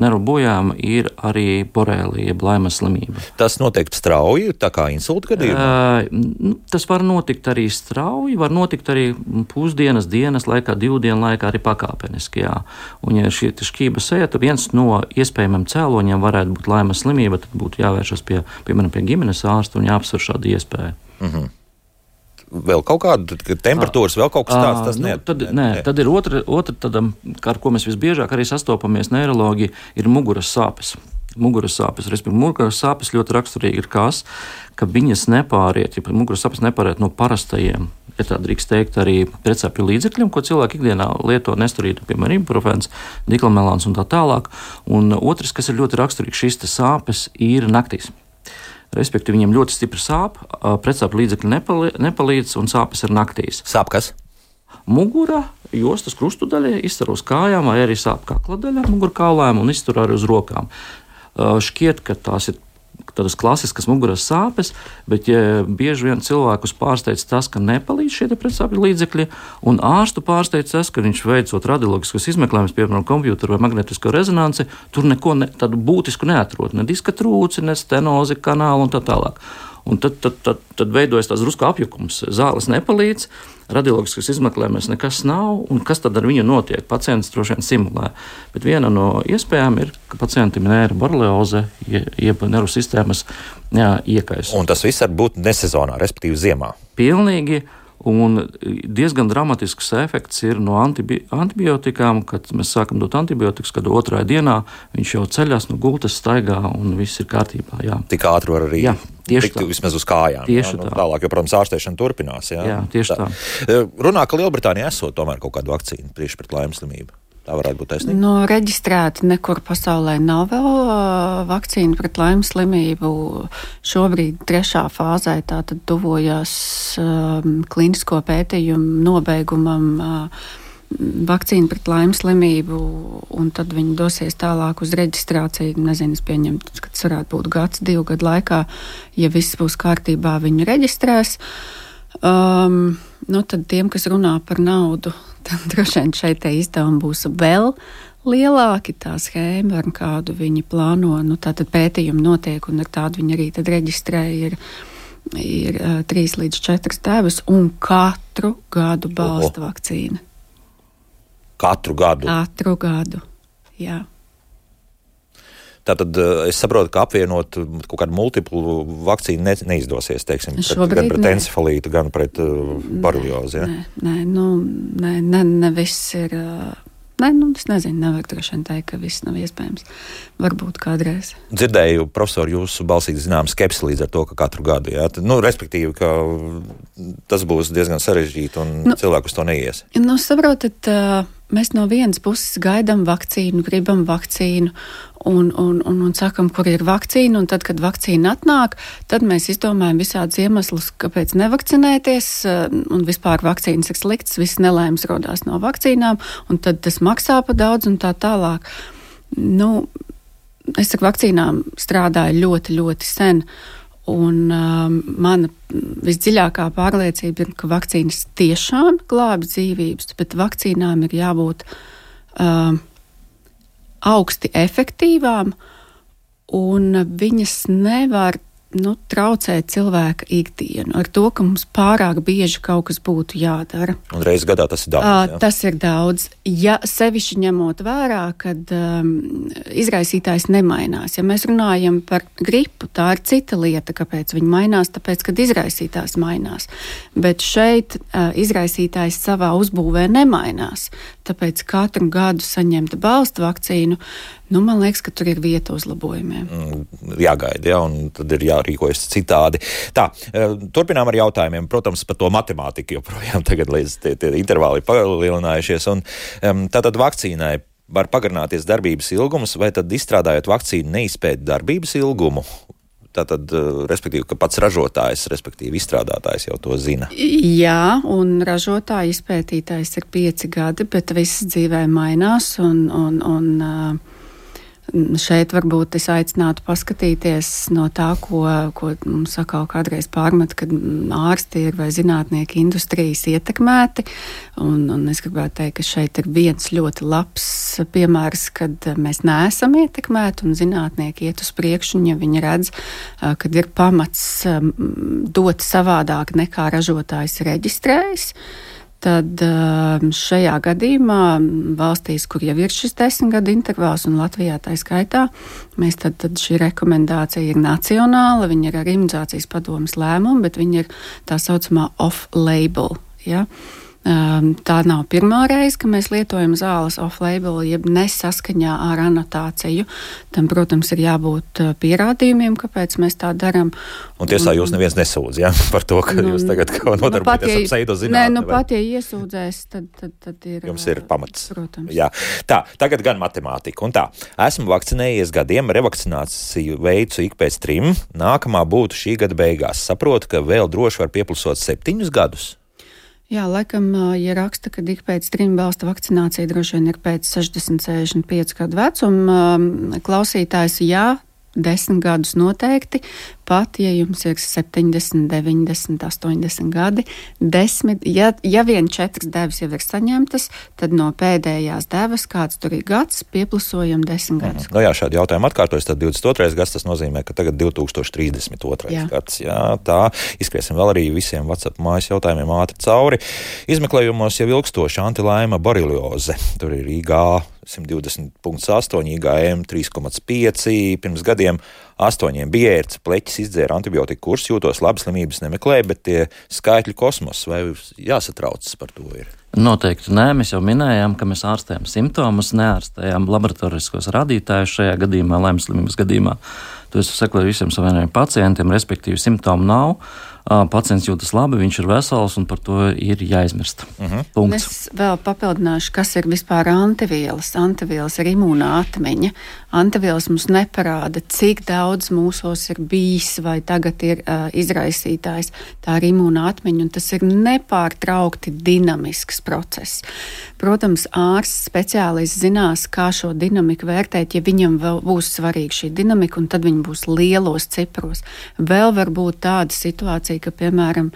nervu bojām ir arī borelija, jeb laimes slimība. Tas noteikti strauji, tā kā insulta gadījumā? Uh, tas var notikt arī strauji, var notikt arī pusdienas, dienas laikā, divu dienu laikā arī pakāpeniski. Jā. Un, ja šī šķība seja, tad viens no iespējamiem cēloņiem varētu būt laimes slimība, tad būtu jāvēršas pie, piemēram, pie ģimenes ārsta un jāapsver šādu iespēju. Mm -hmm vēl kaut kāda temperatūras, vēl kaut kas tāds? Tas nu, tad, nē, nē. tad ir otra, otra tad, ar ko mēs visbiežāk arī sastopamies neiroloģi, ir muguras sāpes. Muguras sāpes, respektīvi, muguras sāpes ļoti raksturīgi ir kas, ka viņas nepāriet, ja muguras sāpes nepāriet no parastajiem, ja tā drīkst teikt, arī precēpju līdzekļiem, ko cilvēki ikdienā lieto nesturītu, piemēram, ibuprofens, diklamelāns un tā tālāk. Un otrs, kas ir ļoti raksturīgs, šīs sāpes ir naktīs. Respektīvi, viņam ļoti stipri sāp, pretsāpju līdzekļi nepali, nepalīdz un sāpes ir naktīs. Sāp kas? Mugura, jostas krustu daļa, iztur uz kājām, vai arī sāp kakla daļa, mugurkaulēm un iztur arī uz rokām. Šķiet, ka tās ir tādas klasiskas muguras sāpes, bet ja bieži vien cilvēkus pārsteidz tas, ka nepalīdz šie pretsāpju līdzekļi, un ārstu pārsteidz tas, ka viņš veicot radioloģiskus izmeklējumus, piemēram, komputeru vai magnetisko rezonanci, tur neko ne, tādu būtisku neatrod, ne diska trūci, ne stenozi kanālu un tā tālāk. Un tad, tad, tad, tad veidojas tāds drusku apjukums. Zāles nepalīdz, radioloģiskas izmeklējumus nekas nav. Kas tad ar viņu notiek? Pacients droši vien simulē. Bet viena no iespējām ir, ka pacientam ir nēra borelioze, jeb nervu sistēmas iekais. Un tas viss var būt nesezonā, respektīvi ziemā. Pilnīgi. Un diezgan dramatisks efekts ir no antibi antibiotikām, kad mēs sākam dot antibiotikas, kad otrajā dienā viņš jau ceļās no gultas, staigā un viss ir kārtībā. Jā. Tik ātri var arī jā, tieši tikt vismaz uz kājām. Tieši jā, nu, tā. Tālāk, jo, protams, ārstēšana turpinās. Jā, jā tieši tā. tā. Runā, ka Lielbritānijā esot tomēr kaut kāda vakcīna priekš pret laimes slimību. Tā varētu būt taisnība. No reģistrēta nekur pasaulē nav vēl vakcīna pret laimes slimību. Šobrīd trešā fāzē tā tad tuvojās um, klinisko pētījumu nobeigumam. Uh, vakcīnu pret laimes slimību, un tad viņi dosies tālāk uz reģistrāciju. Nezinu, es pieņemu, ka tas varētu būt gads, divu gadu laikā. Ja viss būs kārtībā, viņi reģistrēs. Um, nu, tad tiem, kas runā par naudu, tad droši vien šeit izdevumi būs vēl lielāki. Tā schēma, ar kādu viņi plāno, nu, tātad pētījumi notiek, un ar tādu viņi arī reģistrē. Ir, ir uh, trīs līdz četras devas, un katru gadu balsta Oho. vakcīna. Katru gadu. Katru gadu. Jā. Tātad eh, es saprotu, ka apvienot kaut kādu multiplu vakcīnu ne, neizdosies. Teiksim, pret, gan pret encefalītu, gan pret uh, baruljozi. Ja? Nē, nē, nu, nē, ne, ne viss ir. Uh, Nē, nu, es nezinu, nevar droši vien teikt, ka viss nav iespējams. Varbūt kādreiz. Dzirdēju, profesor, jūsu balsī zinām skepsi līdz ar to, ka katru gadu, jā, nu, respektīvi, ka tas būs diezgan sarežģīti un nu, cilvēku uz to neies. Nu, saprotat, mēs no vienas puses gaidām vakcīnu, gribam vakcīnu, un, un, un, un sakam, kur ir vakcīna. Tad, kad vakcīna atnāk, tad mēs izdomājam visādus iemeslus, kāpēc nevakcinēties. Eh, un vispār vakcīnas ir sliktas, viss nelaimes rodās no vakcīnām, un tad tas maksā pa daudz un tā tālāk. Nu, es ar vakcīnām strādāju ļoti, ļoti sen. Un um, mana visdziļākā pārliecība ir, ka vakcīnas tiešām glābj dzīvības, bet vakcīnām ir jābūt um, augsti efektīvām, un viņas nevar nu, traucē cilvēka ikdienu ar to, ka mums pārāk bieži kaut kas būtu jādara. Un reizes gadā tas ir daudz. Jā. Tas ir daudz. Ja sevišķi ņemot vērā, ka um, izraisītājs nemainās. Ja mēs runājam par gripu, tā ir cita lieta, kāpēc viņi mainās, tāpēc, kad izraisītājs mainās. Bet šeit uh, izraisītājs savā uzbūvē nemainās. Tāpēc katru gadu saņemt balstu vakcīnu, nu, man liekas, ka tur ir vieta uzlabojumiem. Mm, jāgaida, ja, un tad ir jārīkojas citādi. Tā, e, turpinām ar jautājumiem. Protams, par to matemātiku joprojām tagad līdz tie, tie intervāli ir palielinājušies. Un, tātad vakcīnai var pagarināties darbības ilgums, vai tad izstrādājot vakcīnu neizpēt darbības ilgumu? Tātad, eh, respektīvi, ka pats ražotājs, respektīvi izstrādātājs jau to zina. Jā, un ražotāja izpētītājs ir pieci gadi, bet viss dzīvē mainās. Un, un, un, uh, Šeit varbūt es aicinātu paskatīties no tā, ko, ko mums atkal kādreiz pārmet, kad ārsti ir vai zinātnieki industrijas ietekmēti. Un, un es gribētu teikt, ka šeit ir viens ļoti labs piemērs, kad mēs neesam ietekmēti un zinātnieki iet uz priekšu, un ja viņi redz, kad ir pamats dot savādāk nekā ražotājs reģistrējis tad um, šajā gadījumā valstīs, kur jau ir šis desmit gadu intervāls, un Latvijā tā skaitā, mēs tad, tad šī rekomendācija ir nacionāla, viņa ir ar imunizācijas padomas lēmumu, bet viņa ir tā saucamā off-label. Ja? Uh, Ehm, tā nav pirmā reize, ka mēs lietojam zāles off-label, jeb nesaskaņā ar anotāciju. Tam, protams, ir jābūt eh, pierādījumiem, kāpēc mēs tā darām. Un tiesā jūs neviens nesūdz ja? par to, ka nu, jūs tagad kaut ko nodarbojaties nu, ar pseidozinātni. Nē, nu pat, ja iesūdzēs, tad, tad, tad ir. Jums ir pamats. Protams. Jā. Tā, tagad gan matemātika. Un tā, esmu vakcinējies gadiem, revakcināciju veicu ik pēc trim, nākamā būtu šī gada beigās. Saprotu, ka vēl droši var pieplusot septiņus gadus. Jā, laikam, ja raksta, ka ik pēc trim balsta vakcinācija droši vien ir pēc 60, 65 gadu vecuma, klausītājs jā, desmit gadus noteikti, pat ja jums ir 70, 90, 80 gadi, desmit, ja, ja vien četras devas jau ir saņemtas, tad no pēdējās devas, kāds tur ir gads, pieplusojam desmit mhm. gadus. Mm. No jā, šādi jautājumi atkārtojas, tad 22. gads tas nozīmē, ka tagad 2032. Jā. gads. Jā, tā izskriesim vēl arī visiem WhatsApp mājas jautājumiem ātri cauri. Izmeklējumos jau ilgstoši antilēma barilioze. Tur ir IgA 120,8, IgM 3,5 pirms gadiem astoņiem bija ērts, pleķis izdzēra antibiotiku kursu, jūtos labi, slimības nemeklēja, bet tie skaitļi kosmos vai jāsatraucas par to ir? Noteikti nē, mēs jau minējām, ka mēs ārstējam simptomus, neārstējam laboratoriskos radītājus šajā gadījumā, lēmslimības gadījumā. To es saku visiem saviem pacientiem, respektīvi, simptomu nav. Pacients jūtas labi, viņš ir vesels un par to ir jāizmirst. Uh -huh. Punkts. Es vēl papildināšu, kas ir vispār antivielas. Antivielas ir imūna atmiņa. Antivielas mums neparāda, cik daudz mūsos ir bijis vai tagad ir uh, izraisītājs. Tā ir imūna atmiņa, un tas ir nepārtraukti dinamisks process. Protams, ārsts speciālists zinās, kā šo dinamiku vērtēt, ja viņam vēl būs svarīga šī dinamika, un tad viņi būs lielos cipros. Vēl var būt tāda situācija, ka, piemēram,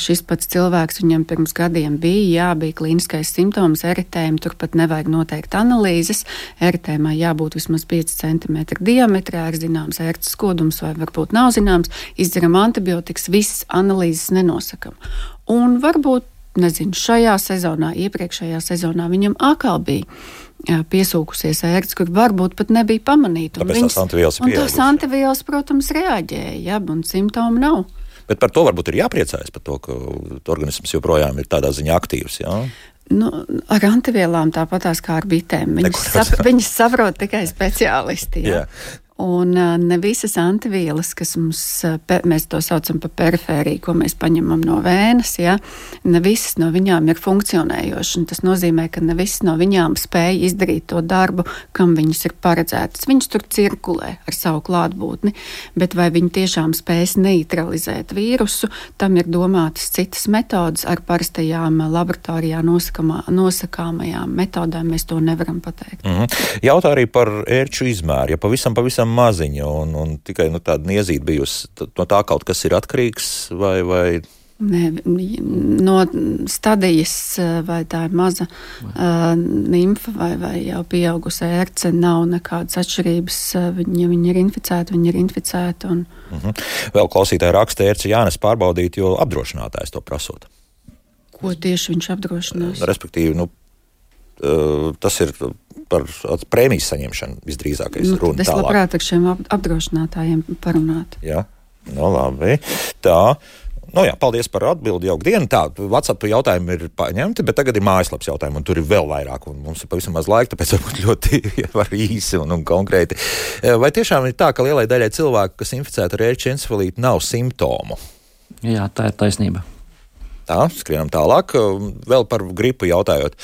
Šis pats cilvēks viņam pirms gadiem bija, jā, bija klīniskais simptoms, eritējumi, turpat nevajag noteikt analīzes. Eritējumā jābūt vismaz 5 cm diametrā, ir zināms ērts kodums vai varbūt nav zināms, izdzeram antibiotikas, visas analīzes nenosakam. Un varbūt, nezinu, šajā sezonā, iepriekšējā sezonā viņam atkal bija piesūkusies ērts, kur varbūt pat nebija pamanīta. Tāpēc viņas, tās antivielas, un tās antivielas, protams, reaģēja, jā, un simptomu nav. Bet par to varbūt ir jāpriecājas, par to, ka organisms joprojām ir tādā ziņā aktīvs. Jā? Nu, ar antivielām tāpatās kā ar bitēm. Viņas, sap, viņas saprot tikai speciālisti. Jā. Jā. Un ne visas antivielas, kas mums, mēs to saucam par perifēriju, ko mēs paņemam no vēnes, ja, ne visas no viņām ir funkcionējošas. Tas nozīmē, ka ne visas no viņām spēj izdarīt to darbu, kam viņas ir paredzētas. Viņas tur cirkulē ar savu klātbūtni, bet vai viņi tiešām spēs neutralizēt vīrusu, tam ir domātas citas metodas ar parastajām laboratorijā nosakamā, nosakāmajām metodēm. Mēs to nevaram pateikt. Mm -hmm. Jautā arī par ērču izmēru. Ja pavisam, pavisam pavisam maziņa un, un tikai nu, tāda niezīta bijusi. No tā kaut kas ir atkarīgs vai. vai... Ne, no stadijas, vai tā ir maza uh, nimfa vai, vai jau pieaugusi ērce, nav nekādas atšķirības. Viņa, viņa ir inficēta, viņa ir inficēta. Un... Uh mhm. -huh. Vēl klausītāji raksta, ērce jānes pārbaudīt, jo apdrošinātājs to prasot. Ko tieši viņš apdrošinās? Respektīvi, nu, tas ir par prēmijas saņemšanu visdrīzākais. Nu, es tālāk. labprāt ar šiem apdrošinātājiem parunātu. Jā, no nu labi. Tā. Nu jā, paldies par atbildi jau dienu. Tā, WhatsApp jautājumi ir paņemti, bet tagad ir mājaslapas jautājumi, un tur ir vēl vairāk. Mums ir pavisam maz laika, tāpēc varbūt ļoti īsi un, un konkrēti. Vai tiešām ir tā, ka lielai daļai cilvēku, kas inficēti ar ērču encefalītu, nav simptomu? Jā, tā ir taisnība. Tā, skrienam tālāk. Vēl par gripu jautājot.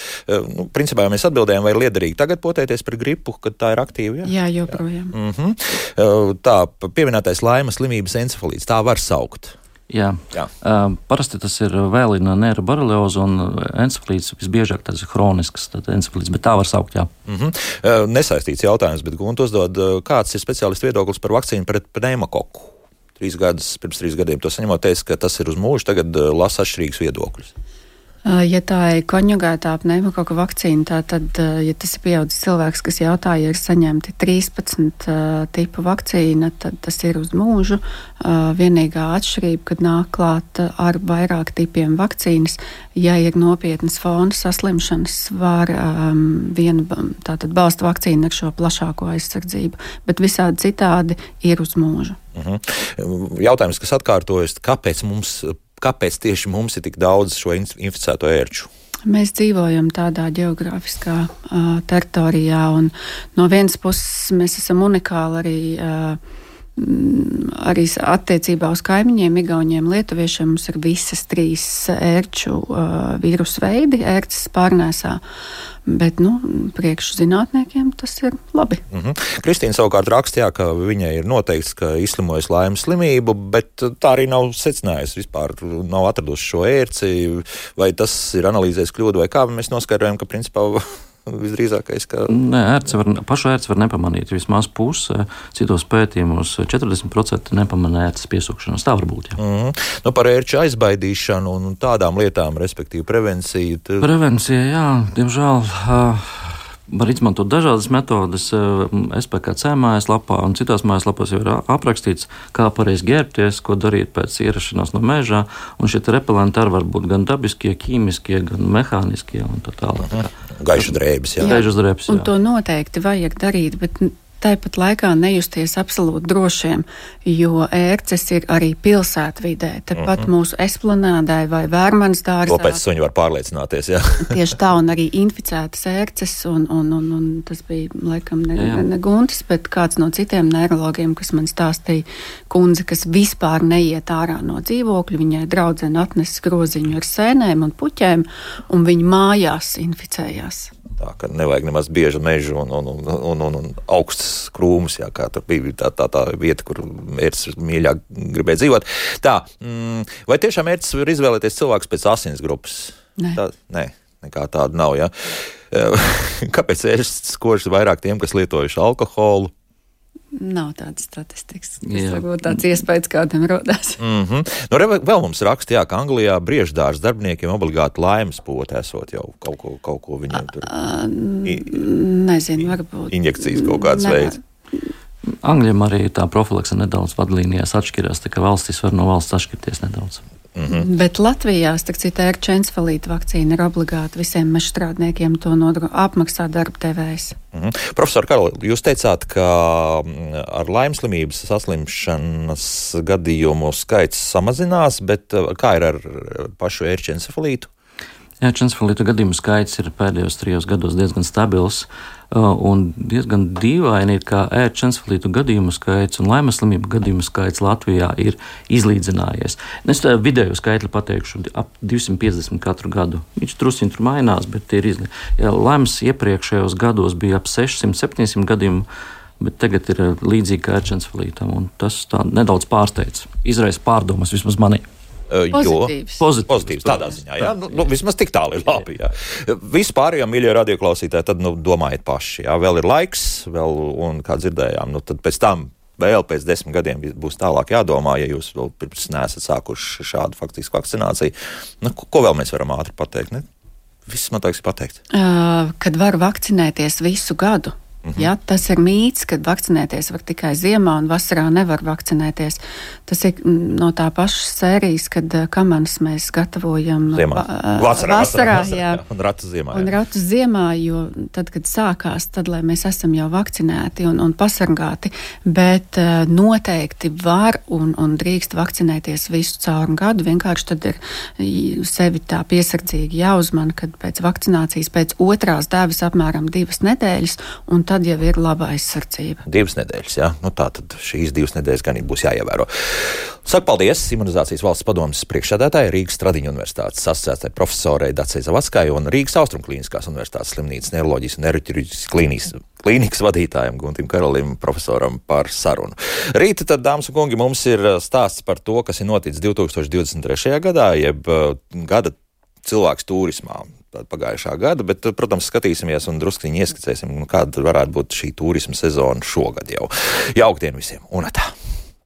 Nu, principā mēs atbildējām, vai ir liederīgi tagad potēties par gripu, kad tā ir aktīva. Jā, jā joprojām. Jā. Mm -hmm. Tā, pieminētais laimas slimības encefalīts, tā var saukt. Jā. Jā. Uh, parasti tas ir vēlina nēra borelioze un encefalīts visbiežāk tas ir hronisks encefalīts, bet tā var saukt, jā. Mm -hmm. uh, nesaistīts jautājums, bet Gunta uzdod, kāds ir speciālistu viedoklis par vakcīnu pret pneimakoku? Trīs gadus, pirms trīs gadiem to saņemot, teica, ka tas ir uz mūžu, tagad uh, lasa atšķirīgus viedokļus. Ja tā ir konjugētā pneimakoka vakcīna, tad, uh, ja tas ir pieaudzis cilvēks, kas jautāja, ja ir saņemti 13 uh, tipu vakcīna, tad tas ir uz mūžu. Uh, vienīgā atšķirība, kad nāk klāt ar vairāk tipiem vakcīnas, ja ir nopietnas fona saslimšanas, var um, viena tātad balsta vakcīna ar šo plašāko aizsardzību, bet visādi citādi ir uz mūžu. Mhm. Jautājums, kas atkārtojas, kāpēc mums, kāpēc tieši mums ir tik daudz šo inficēto ērču? Mēs dzīvojam tādā geogrāfiskā uh, teritorijā, un no vienas puses mēs esam unikāli arī. Uh, Arī attiecībā uz kaimiņiem, Igauniem, Lietuviešiem mums ir visas trīs ērču uh, vīrusu veidi, ērces pārnēsā. Bet, nu, priekšzinātniekiem tas ir labi. Mm -hmm. Kristīna savukārt rakstīja, ka viņai ir noteikts, ka izslimojas laimes slimību, bet tā arī nav secinājusi. Vispār nav atradusi šo ērci, vai tas ir analīzēs kļūda, vai kā mēs noskaidrojam, ka principā visdrīzākais. Ka... Nē, ērts var, pašu ērts var nepamanīt. Vismaz puse, citos pētījumos 40% nepamanā ērts piesūkšanos. Tā var būt. Jā. Mm -hmm. nu, par ērču aizbaidīšanu un tādām lietām, respektīvi prevenciju. Tad... Prevencija, jā, diemžēl. Uh, Var izmantot dažādas metodes. SPKC mājaslapā un citās mājaslapās jau ir aprakstīts, kā pareizi ģērbties, ko darīt pēc ierašanās no mežā. Un šie repelenti arī var būt gan dabiskie, ķīmiskie, gan mehāniskie un tā tālāk. Gaišas drēbes, jā. jā. Gaišas drēbes, jā. Un to noteikti vajag darīt, bet tāpat laikā nejusties absolūti drošiem, jo ērces ir arī pilsētvidē. Tepat mm -hmm. mūsu esplanādē vai vērmanas dārzā. To pēc suņi var pārliecināties, jā. Tieši tā, un arī inficētas ērces, un, un, un, un tas bija, laikam, ne, jā. ne Guntis, bet kāds no citiem neirologiem, kas man stāstīja, kundze, kas vispār neiet ārā no dzīvokļa, viņai draudzene atnesa groziņu ar sēnēm un puķēm, un viņa mājās inficējās. Tā ka nevajag nemaz biežu mežu un, un, un, un, un, un augstus krūmus, jā, kā tur bija tā, tā, tā vieta, kur mērķis mīļāk gribēja dzīvot. Tā, mm, vai tiešām mērķis var izvēlēties cilvēks pēc asins grupas? Nē. Tā, nē. Nekā tāda nav. Ja? Kāpēc ērsts skožs vairāk tiem, kas lietojuši alkoholu? Nav tādas statistikas. Tas varbūt tāds iespējas kādam rodās. Mm -hmm. nu, re, vēl mums raksta, jā, ka Anglijā brieždārs darbiniekiem obligāti laimes pote esot jau kaut ko, kaut ko viņiem tur. A, nezinu, varbūt. Injekcijas kaut kāds veids. Angļiem arī tā profilakse nedaudz vadlīnijās atšķirās, tā ka valstis var no valsts atšķirties nedaudz. Mm -hmm. Bet Latvijā, starp citu, ir čensfalīta vakcīna, ir obligāti visiem mežstrādniekiem to apmaksā darba devējs. Mm -hmm. Profesor Karol, jūs teicāt, ka ar laimslimības saslimšanas gadījumu skaits samazinās, bet kā ir ar pašu ērču encefalītu? Jā, čensfalītu gadījumu skaits ir pēdējos trijos gados diezgan stabils. Un diezgan dīvaini ir, ka ērčensfalītu gadījumu skaits un laimaslimību gadījumu skaits Latvijā ir izlīdzinājies. Es tā vidēju skaitli pateikšu ap 250 katru gadu. Viņš drusciņi tur mainās, bet ir izlīdzināti. Laimas iepriekšējos gados bija ap 600-700 gadījumu bet tagad ir līdzīgi kā ērčensfalītam. Tas nedaudz pārsteidz, izraisa pārdomas vismaz manī. Pozitīvs. Pozitīvs, pozitīvs tādā ziņā. Jā, nu, nu, vismaz tik tālu ir labi. Jā. Vispārējām, mīļie radioklausītāji, tad nu, domājiet paši. Jā, vēl ir laiks, vēl, un kā dzirdējām, nu, tad pēc tam vēl pēc desmit gadiem būs tālāk jādomā, ja jūs vēl pirms nesat sākuši šādu faktisku vakcināciju. Nu, ko, ko vēl mēs varam ātri pateikt? Ne? Viss man liekas pateikt. Uh, kad var vakcinēties visu gadu. Mhm. Ja, tas ir mīts, ka vakcinēties var tikai ziemā un vasarā nevar vakcinēties. Tas ir mm, no tā paša sērijas, kad eh, kamanas mēs gatavojam ziemā. Va, vasarā, vasarā, vasarā, jā. Jā, un ratus ziemā. Jā. Un ratus ziemā, jo tad, kad sākās, tad, lai mēs esam jau vakcinēti un, un pasargāti, bet uh, noteikti var un, un drīkst vakcinēties visu cauru gadu. Vienkārši tad ir sevi tā piesardzīgi jāuzmana, kad pēc vakcinācijas, pēc otrās dēvis apmēram divas nedēļas, un tad tad jau ir laba aizsardzība. Divas nedēļas, jā. Nu, tā tad šīs divas nedēļas gan būs jāievēro. Saku paldies Imunizācijas valsts padomas priekšsēdētājai Rīgas Tradiņu universitātes asociētai profesorai Dacei Zavackai un Rīgas Austrumklīniskās universitātes slimnīcas neiroloģijas un neiroķirurģijas klīnijas klīnikas vadītājam Guntim Karolim, profesoram par sarunu. Rīta tad, dāmas un kungi, mums ir stāsts par to, kas ir noticis 2023. gadā, jeb gada cilvēks turismā pagājušā gada, bet, protams, skatīsimies un druskuļi ieskicēsim, nu, kāda varētu būt šī turisma sezona šogad jau. Jauktdien visiem! Un tā!